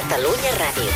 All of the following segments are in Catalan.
Catalunya Ràdio.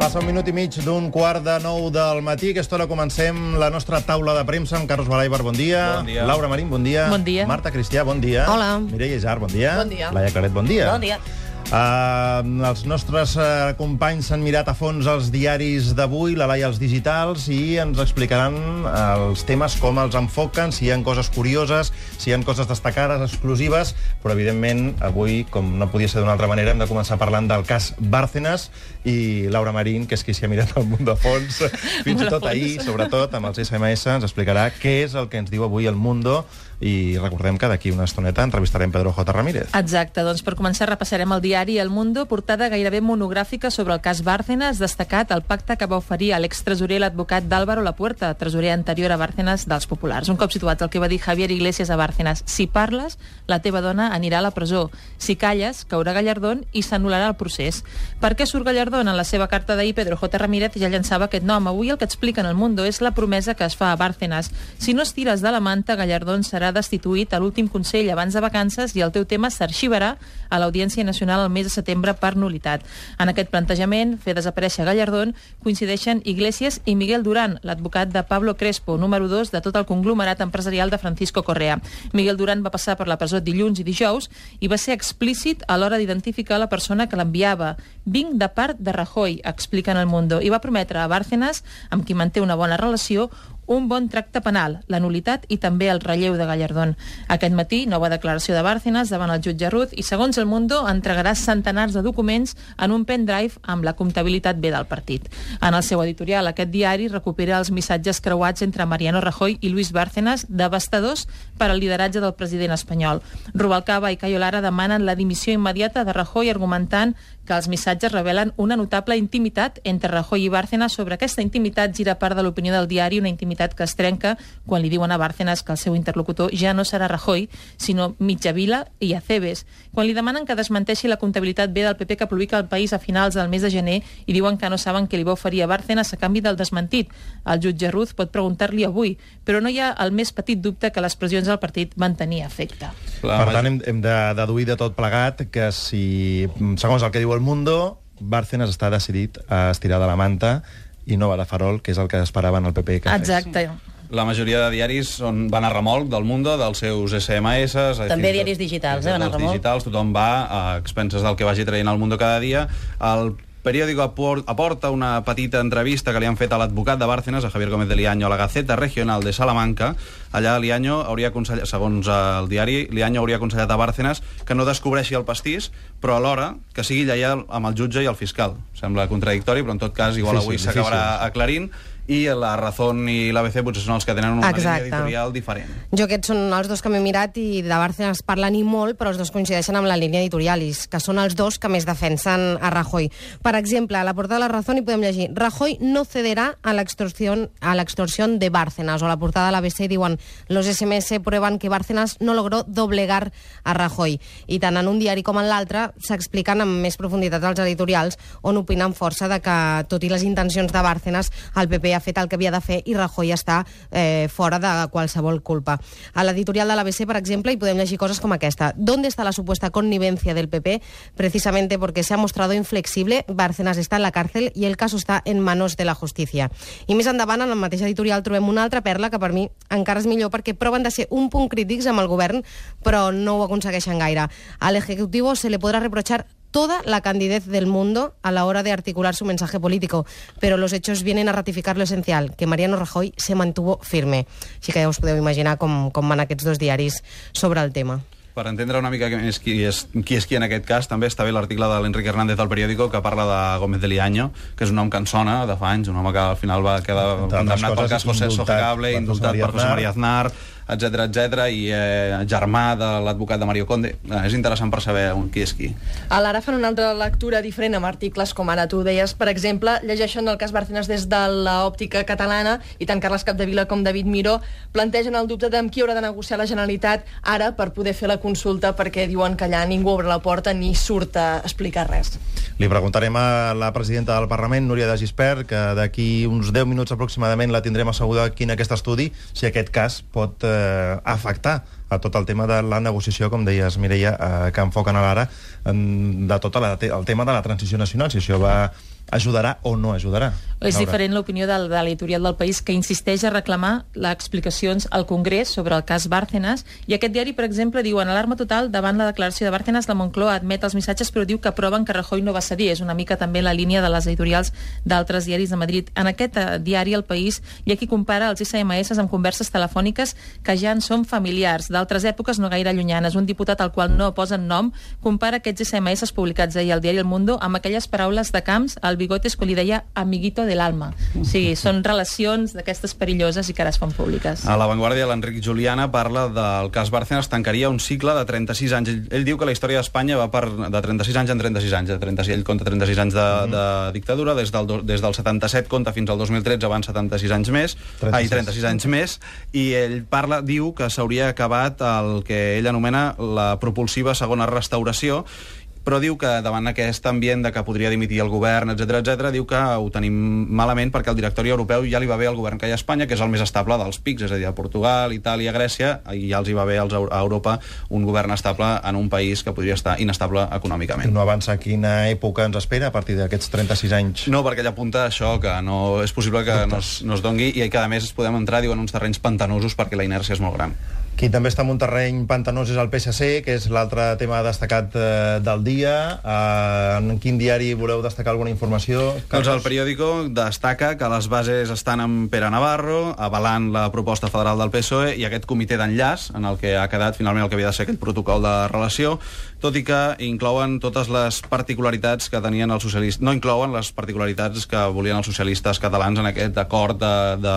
Passa un minut i mig d'un quart de nou del matí. A aquesta hora comencem la nostra taula de premsa amb Carlos Balaibar, bon dia. Bon dia. Laura Marín, bon dia. Bon dia. Marta Cristià, bon dia. Hola. Mireia Jar, bon dia. Bon dia. Laia Claret, bon dia. Bon dia. Uh, els nostres uh, companys s'han mirat a fons els diaris d'avui, la Laia els digitals, i ens explicaran uh, els temes, com els enfoquen, si hi ha coses curioses, si hi ha coses destacades, exclusives, però evidentment avui, com no podia ser d'una altra manera, hem de començar parlant del cas Bárcenas i Laura Marín, que és qui s'hi ha mirat al munt de fons, fins i tot ahir, sobretot amb els SMS, ens explicarà què és el que ens diu avui el Mundo i recordem que d'aquí una estoneta entrevistarem Pedro J. Ramírez. Exacte, doncs per començar repassarem el diari El Mundo, portada gairebé monogràfica sobre el cas Bárcenas, destacat el pacte que va oferir a l'extresorer l'advocat d'Álvaro Lapuerta, tresorer anterior a Bárcenas dels Populars. Un cop situat el que va dir Javier Iglesias a Bárcenas, si parles, la teva dona anirà a la presó. Si calles, caurà Gallardón i s'anul·larà el procés. Per què surt Gallardón? En la seva carta d'ahir, Pedro J. Ramírez ja llançava aquest nom. Avui el que explica en El Mundo és la promesa que es fa a Bárcenas. Si no es tires de la manta, Gallardón serà destituït a l'últim Consell abans de vacances i el teu tema s'arxivarà a l'Audiència Nacional el mes de setembre per nulitat. En aquest plantejament, fer desaparèixer Gallardón, coincideixen Iglesias i Miguel Durán, l'advocat de Pablo Crespo, número 2 de tot el conglomerat empresarial de Francisco Correa. Miguel Durán va passar per la presó dilluns i dijous i va ser explícit a l'hora d'identificar la persona que l'enviava. Vinc de part de Rajoy, explica en el Mundo, i va prometre a Bárcenas, amb qui manté una bona relació, un bon tracte penal, la nulitat i també el relleu de Gallardón. Aquest matí, nova declaració de Bárcenas davant el jutge Ruth i, segons el Mundo, entregarà centenars de documents en un pendrive amb la comptabilitat B del partit. En el seu editorial, aquest diari recupera els missatges creuats entre Mariano Rajoy i Luis Bárcenas, devastadors per al lideratge del president espanyol. Rubalcaba i Cayo Lara demanen la dimissió immediata de Rajoy argumentant que els missatges revelen una notable intimitat entre Rajoy i Bárcenas. Sobre aquesta intimitat gira part de l'opinió del diari, una intimitat que es trenca quan li diuen a Bárcenas que el seu interlocutor ja no serà Rajoy, sinó Mitjavila i Acebes. Quan li demanen que desmenteixi la comptabilitat B del PP que publica el País a finals del mes de gener i diuen que no saben què li va oferir a Bárcenas a canvi del desmentit. El jutge Ruz pot preguntar-li avui, però no hi ha el més petit dubte que les pressions del partit van tenir efecte. Per tant, hem, hem de deduir de tot plegat que si, segons el que diu el Mundo, Bárcenas està decidit a estirar de la manta i no va de farol, que és el que esperaven el PP que Exacte. La majoria de diaris són, van a remolc del Mundo, dels seus SMS... També diaris digitals, eh, van a remolc. digitals, tothom va a expenses del que vagi traient el Mundo cada dia. El periòdico apor aporta una petita entrevista que li han fet a l'advocat de Bárcenas, a Javier Gómez de Liaño, a la Gaceta Regional de Salamanca. Allà Liaño hauria aconsellat, segons el diari, Liaño hauria aconsellat a Bárcenas que no descobreixi el pastís, però alhora que sigui lleial amb el jutge i el fiscal. Sembla contradictori, però en tot cas igual Difícil, avui s'acabarà difícil. aclarint i la Razón i l'ABC potser són els que tenen una Exacte. línia editorial diferent. Jo aquests són els dos que m'he mirat i de Bárcenas parlen i molt, però els dos coincideixen amb la línia editorialis, que són els dos que més defensen a Rajoy. Per exemple, a la portada de la Razón hi podem llegir Rajoy no cederá a la extorsión, a la extorsión de Bárcenas, o a la portada de l'ABC diuen los SMS prueban que Bárcenas no logró doblegar a Rajoy. I tant en un diari com en l'altre s'expliquen amb més profunditat els editorials on opinen força de que, tot i les intencions de Bárcenas, el PP ha fet el que havia de fer i Rajoy està eh, fora de qualsevol culpa. A l'editorial de l'ABC, per exemple, hi podem llegir coses com aquesta. ¿Dónde está la supuesta connivencia del PP? Precisamente porque se ha mostrado inflexible, Bárcenas está en la cárcel y el caso está en manos de la justicia. I més endavant, en el mateix editorial, trobem una altra perla que per mi encara és millor perquè proven de ser un punt crítics amb el govern, però no ho aconsegueixen gaire. Al Ejecutivo se le podrá reprochar toda la candidez del mundo a la hora de articular su mensaje político, pero los hechos vienen a ratificar lo esencial, que Mariano Rajoy se mantuvo firme. Així que ja us podeu imaginar com, com van aquests dos diaris sobre el tema. Per entendre una mica més qui és, qui és qui en aquest cas, també està bé l'article de l'Enrique Hernández del periòdico que parla de Gómez de Liaño, que és un nom que en sona de fa anys, un home que al final va quedar condemnat pel cas José indultat Sojegable, per indultat José per José María María Aznar, etc etc i eh, germà de l'advocat de Mario Conde. Eh, és interessant per saber qui és qui. A l'ara fan una altra lectura diferent amb articles com ara tu deies, per exemple, llegeixen el cas Bárcenas des de l'òptica catalana i tant Carles Capdevila com David Miró plantegen el dubte de amb qui haurà de negociar la Generalitat ara per poder fer la consulta perquè diuen que allà ningú obre la porta ni surt a explicar res. Li preguntarem a la presidenta del Parlament, Núria de Gispert, que d'aquí uns 10 minuts aproximadament la tindrem asseguda aquí en aquest estudi, si aquest cas pot eh, eh, afectar a tot el tema de la negociació, com deies, Mireia, eh, que enfoquen a l'ara, de tot la, el tema de la transició nacional, si això va ajudarà o no ajudarà. És diferent l'opinió del, de l'editorial del País que insisteix a reclamar les explicacions al Congrés sobre el cas Bárcenas i aquest diari, per exemple, diu en alarma total davant la declaració de Bárcenas la Moncloa admet els missatges però diu que proven que Rajoy no va cedir. És una mica també la línia de les editorials d'altres diaris de Madrid. En aquest eh, diari, El País, hi ha qui compara els SMS amb converses telefòniques que ja en són familiars, d'altres èpoques no gaire llunyanes. Un diputat al qual no posen nom compara aquests SMS publicats ahir al diari El Mundo amb aquelles paraules de Camps al Bigotes que li deia amiguito del alma. O sigui, són relacions d'aquestes perilloses i que ara es fan públiques. A l'avantguàrdia, l'Enric Juliana parla del cas Bárcenas, tancaria un cicle de 36 anys. Ell, ell diu que la història d'Espanya va per, de 36 anys en 36 anys. De 36, ell compta 36 anys de, de dictadura, des del, des del 77 compta fins al 2013, van 76 anys més, 36. ai, 36 anys més, i ell parla, diu que s'hauria acabat el que ell anomena la propulsiva segona restauració, però diu que davant aquest ambient de que podria dimitir el govern, etc etc, diu que ho tenim malament perquè el directori europeu ja li va bé al govern que hi ha a Espanya, que és el més estable dels pics, és a dir, a Portugal, Itàlia, Grècia, i ja els hi va bé als, a Europa un govern estable en un país que podria estar inestable econòmicament. No avança quina època ens espera a partir d'aquests 36 anys. No, perquè ella apunta això, que no és possible que no es, no es dongui i que a més podem entrar, diu, en uns terrenys pantanosos perquè la inèrcia és molt gran. Qui també està en un terreny pantanós és el PSC, que és l'altre tema destacat eh, del dia. Eh, en quin diari voleu destacar alguna informació? Doncs el periòdico destaca que les bases estan amb Pere Navarro, avalant la proposta federal del PSOE i aquest comitè d'enllaç, en el que ha quedat finalment el que havia de ser aquell protocol de relació, tot i que inclouen totes les particularitats que tenien els socialistes... No inclouen les particularitats que volien els socialistes catalans en aquest acord de, de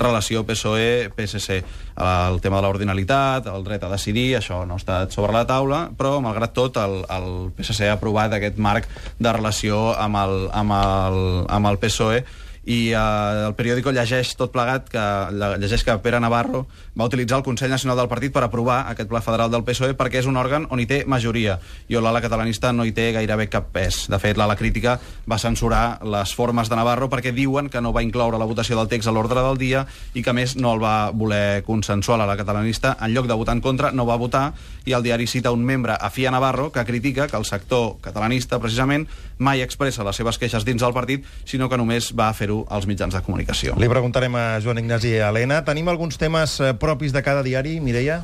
relació PSOE-PSC. El tema de l'ordinalitat, el dret a decidir, això no ha estat sobre la taula, però, malgrat tot, el, el PSC ha aprovat aquest marc de relació amb el, amb el, amb el PSOE i eh, el periòdico llegeix tot plegat que lle- llegeix que Pere Navarro va utilitzar el Consell Nacional del Partit per aprovar aquest pla federal del PSOE perquè és un òrgan on hi té majoria i on l'ala catalanista no hi té gairebé cap pes. De fet, l'ala crítica va censurar les formes de Navarro perquè diuen que no va incloure la votació del text a l'ordre del dia i que més no el va voler consensuar l'ala catalanista. En lloc de votar en contra, no va votar i el diari cita un membre a Navarro que critica que el sector catalanista, precisament, mai expressa les seves queixes dins del partit, sinó que només va fer-ho als mitjans de comunicació. Li preguntarem a Joan Ignasi i a Helena. Tenim alguns temes eh, propis de cada diari, Mireia?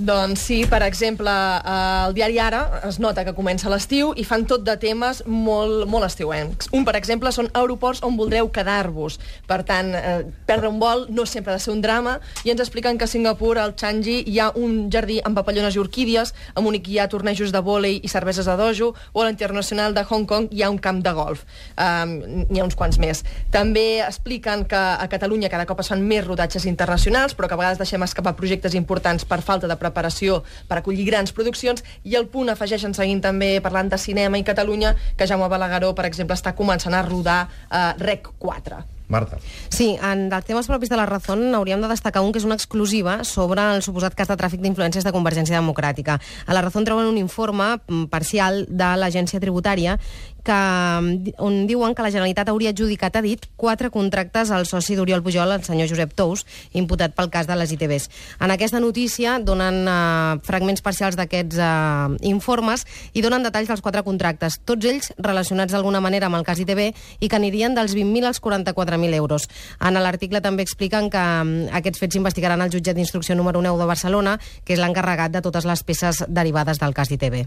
Doncs sí, per exemple, eh, el diari Ara es nota que comença l'estiu i fan tot de temes molt, molt estiuencs. Un, per exemple, són aeroports on voldreu quedar-vos. Per tant, eh, perdre un vol no sempre ha de ser un drama i ens expliquen que a Singapur, al Changi, hi ha un jardí amb papallones i orquídies, a Munic hi ha tornejos de vòlei i cerveses a dojo, o a l'Internacional de Hong Kong hi ha un camp de golf. Um, N'hi ha uns quants més. També expliquen que a Catalunya cada cop es fan més rodatges internacionals, però que a vegades deixem escapar projectes importants per falta de preparació per acollir grans produccions, i el punt afegeixen seguint també parlant de cinema i Catalunya, que Jaume Balagueró, per exemple, està començant a rodar uh, Rec 4. Marta. Sí, en dels temes propis de la Razón hauríem de destacar un que és una exclusiva sobre el suposat cas de tràfic d'influències de Convergència Democràtica. A la Razón troben un informe parcial de l'agència tributària que, mm, on diuen que la Generalitat hauria adjudicat a dit quatre contractes al soci d'Oriol Pujol, el senyor Josep Tous, imputat pel cas de les ITVs. En aquesta notícia donen eh, fragments parcials d'aquests eh, informes i donen detalls dels quatre contractes, tots ells relacionats d'alguna manera amb el cas ITV i que anirien dels 20.000 als 44.000 euros. En l'article també expliquen que mm, aquests fets s'investigaran al jutjat d'instrucció número 9 de Barcelona, que és l'encarregat de totes les peces derivades del cas d'ITV.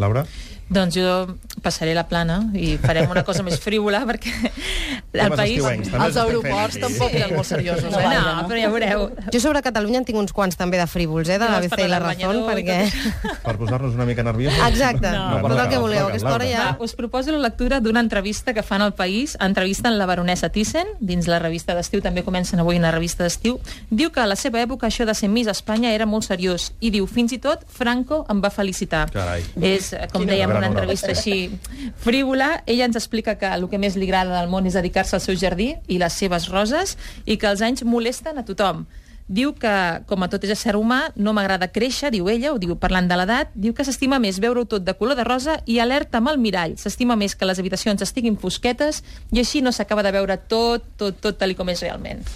Laura? Doncs jo passaré la plana i farem una cosa més frívola perquè el país... Els aeroports tampoc eren molt seriosos, No, eh? no, però ja veureu. Jo sobre Catalunya en tinc uns quants també de frívols, eh, de la BC i la Razón, perquè... Per posar-nos una mica nerviosos? Exacte, No, tot el que voleu. Aquesta hora Laura. ja... Va, us proposo la lectura d'una entrevista que fan al País. Entrevisten la baronessa Thyssen, dins la revista d'estiu, també comencen avui una revista d'estiu. Diu que a la seva època això de ser Miss Espanya era molt seriós. I diu, fins i tot, Franco em va felicitar. Carai. És, eh, com Quina dèiem, gran una entrevista així frívola. Ella ens explica que el que més li agrada del món és dedicar-se al seu jardí i les seves roses i que els anys molesten a tothom. Diu que, com a tot és ésser humà, no m'agrada créixer, diu ella, ho diu parlant de l'edat, diu que s'estima més veure-ho tot de color de rosa i alerta amb el mirall. S'estima més que les habitacions estiguin fosquetes i així no s'acaba de veure tot, tot, tot tal com és realment.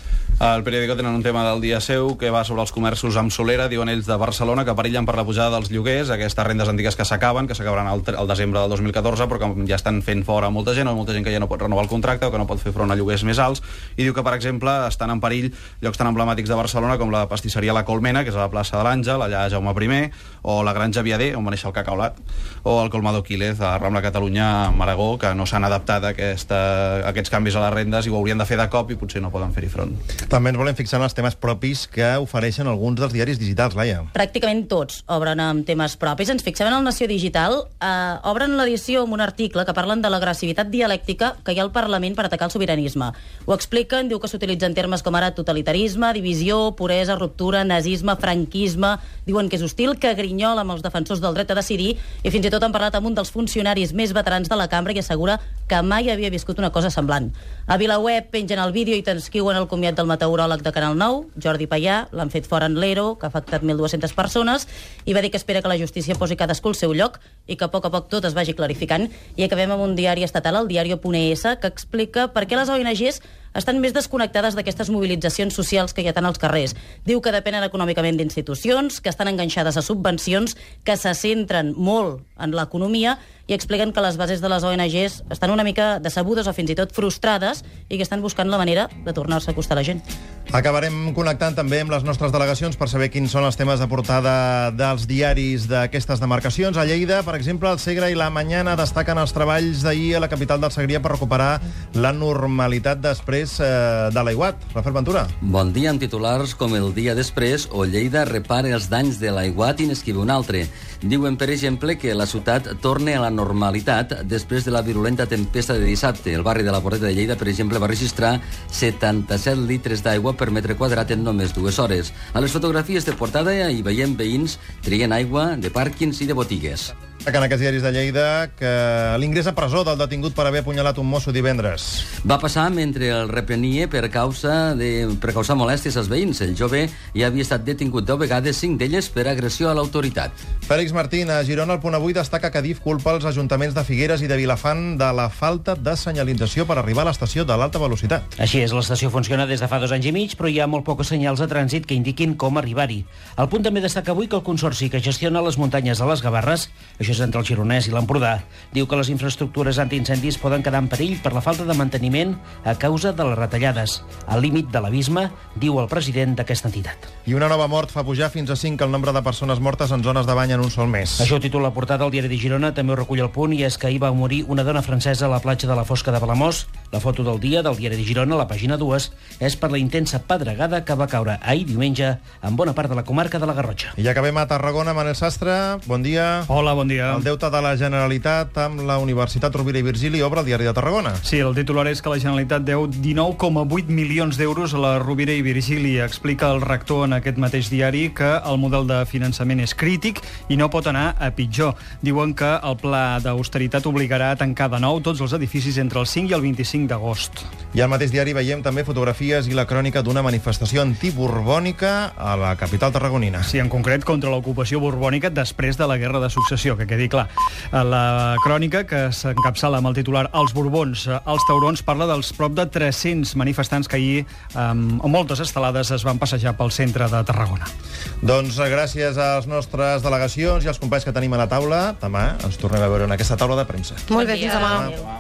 Al periòdico tenen un tema del dia seu que va sobre els comerços amb solera, diuen ells de Barcelona, que perillen per la pujada dels lloguers, aquestes rendes antigues que s'acaben, que s'acabaran al, al desembre del 2014, però que ja estan fent fora molta gent, o molta gent que ja no pot renovar el contracte o que no pot fer front a lloguers més alts, i diu que, per exemple, estan en perill llocs tan emblemàtics de Barcelona com la pastisseria La Colmena, que és a la plaça de l'Àngel, allà a Jaume I, o la Granja Viader, on va néixer el cacaulat, o el Colmado Quílez, a Rambla Catalunya, a Maragó, que no s'han adaptat a, aquesta, a aquests canvis a les rendes i ho haurien de fer de cop i potser no poden fer-hi front. També ens volem fixar en els temes propis que ofereixen alguns dels diaris digitals, Laia. Pràcticament tots obren amb temes propis. Ens fixem en el Nació Digital. Eh, obren l'edició amb un article que parlen de l'agressivitat dialèctica que hi ha al Parlament per atacar el sobiranisme. Ho expliquen, diu que s'utilitzen termes com ara totalitarisme, divisió, puresa, ruptura, nazisme, franquisme... Diuen que és hostil, que grinyola amb els defensors del dret a decidir i fins i tot han parlat amb un dels funcionaris més veterans de la cambra i assegura que mai havia viscut una cosa semblant. A VilaWeb pengen el vídeo i transcriuen el comiat del meteoròleg de Canal 9, Jordi Payà, l'han fet fora en l'Ero, que ha afectat 1.200 persones, i va dir que espera que la justícia posi cadascú al seu lloc i que a poc a poc tot es vagi clarificant. I acabem amb un diari estatal, el diario.es, que explica per què les ONGs estan més desconnectades d'aquestes mobilitzacions socials que hi ha tant als carrers. Diu que depenen econòmicament d'institucions, que estan enganxades a subvencions, que se centren molt en l'economia i expliquen que les bases de les ONGs estan una mica decebudes o fins i tot frustrades i que estan buscant la manera de tornar-se a acostar a la gent. Acabarem connectant també amb les nostres delegacions per saber quins són els temes de portada dels diaris d'aquestes demarcacions. A Lleida, per exemple, el Segre i la Mañana destaquen els treballs d'ahir a la capital del Segrià per recuperar la normalitat després eh, de l'aiguat. Rafael Ventura. Bon dia amb titulars com el dia després o Lleida repara els danys de l'aiguat i n'esquiva un altre. Diuen, per exemple, que la ciutat torna a la normalitat després de la virulenta tempesta de dissabte. El barri de la Porteta de Lleida, per exemple, va registrar 77 litres d'aigua per metre quadrat en només dues hores. A les fotografies de portada hi veiem veïns trient aigua de pàrquings i de botigues. Que en aquests diaris de Lleida que l'ingrés a presó del detingut per haver apunyalat un mosso divendres. Va passar mentre el reprenia per causa de, per causar molèsties als veïns. El jove ja havia estat detingut 10 vegades, 5 d'elles per agressió a l'autoritat. Fèlix Martín, a Girona, el punt avui destaca que DIF culpa els ajuntaments de Figueres i de Vilafant de la falta de senyalització per arribar a l'estació de l'alta velocitat. Així és, l'estació funciona des de fa dos anys i mig, però hi ha molt pocs senyals de trànsit que indiquin com arribar-hi. El punt també destaca avui que el Consorci que gestiona les muntanyes de les Gavarres, això és entre el Gironès i l'Empordà, diu que les infraestructures antiincendis poden quedar en perill per la falta de manteniment a causa de les retallades. Al límit de l'abisme, diu el president d'aquesta entitat. I una nova mort fa pujar fins a 5 el nombre de persones mortes en zones de bany en un sol mes. Això ho titula la portada del diari de Girona, també ho recull el punt, i és que ahir va morir una dona francesa a la platja de la Fosca de Palamós. La foto del dia del diari de Girona, la pàgina 2, és per la intensa pedregada que va caure ahir diumenge en bona part de la comarca de la Garrotxa. I acabem a Tarragona, Manel Sastre, bon dia. Hola, bon dia. El deute de la Generalitat amb la Universitat Rovira i Virgili obre el diari de Tarragona. Sí, el titular és que la Generalitat deu 19,8 milions d'euros a la Rovira i Virgili. Explica el rector en aquest mateix diari que el model de finançament és crític i no pot anar a pitjor. Diuen que el pla d'austeritat obligarà a tancar de nou tots els edificis entre el 5 i el 25 d'agost. I al mateix diari veiem també fotografies i la crònica d'una manifestació antiborbònica a la capital tarragonina. Sí, en concret contra l'ocupació borbònica després de la Guerra de Successió, que quedi clar. La crònica, que s'encapçala amb el titular Els Borbons, els taurons, parla dels prop de 300 manifestants que ahir, amb moltes estelades, es van passejar pel centre de Tarragona. Doncs gràcies a les nostres delegacions i als companys que tenim a la taula. Demà ens tornem a veure en aquesta taula de premsa. Molt bé, fins demà.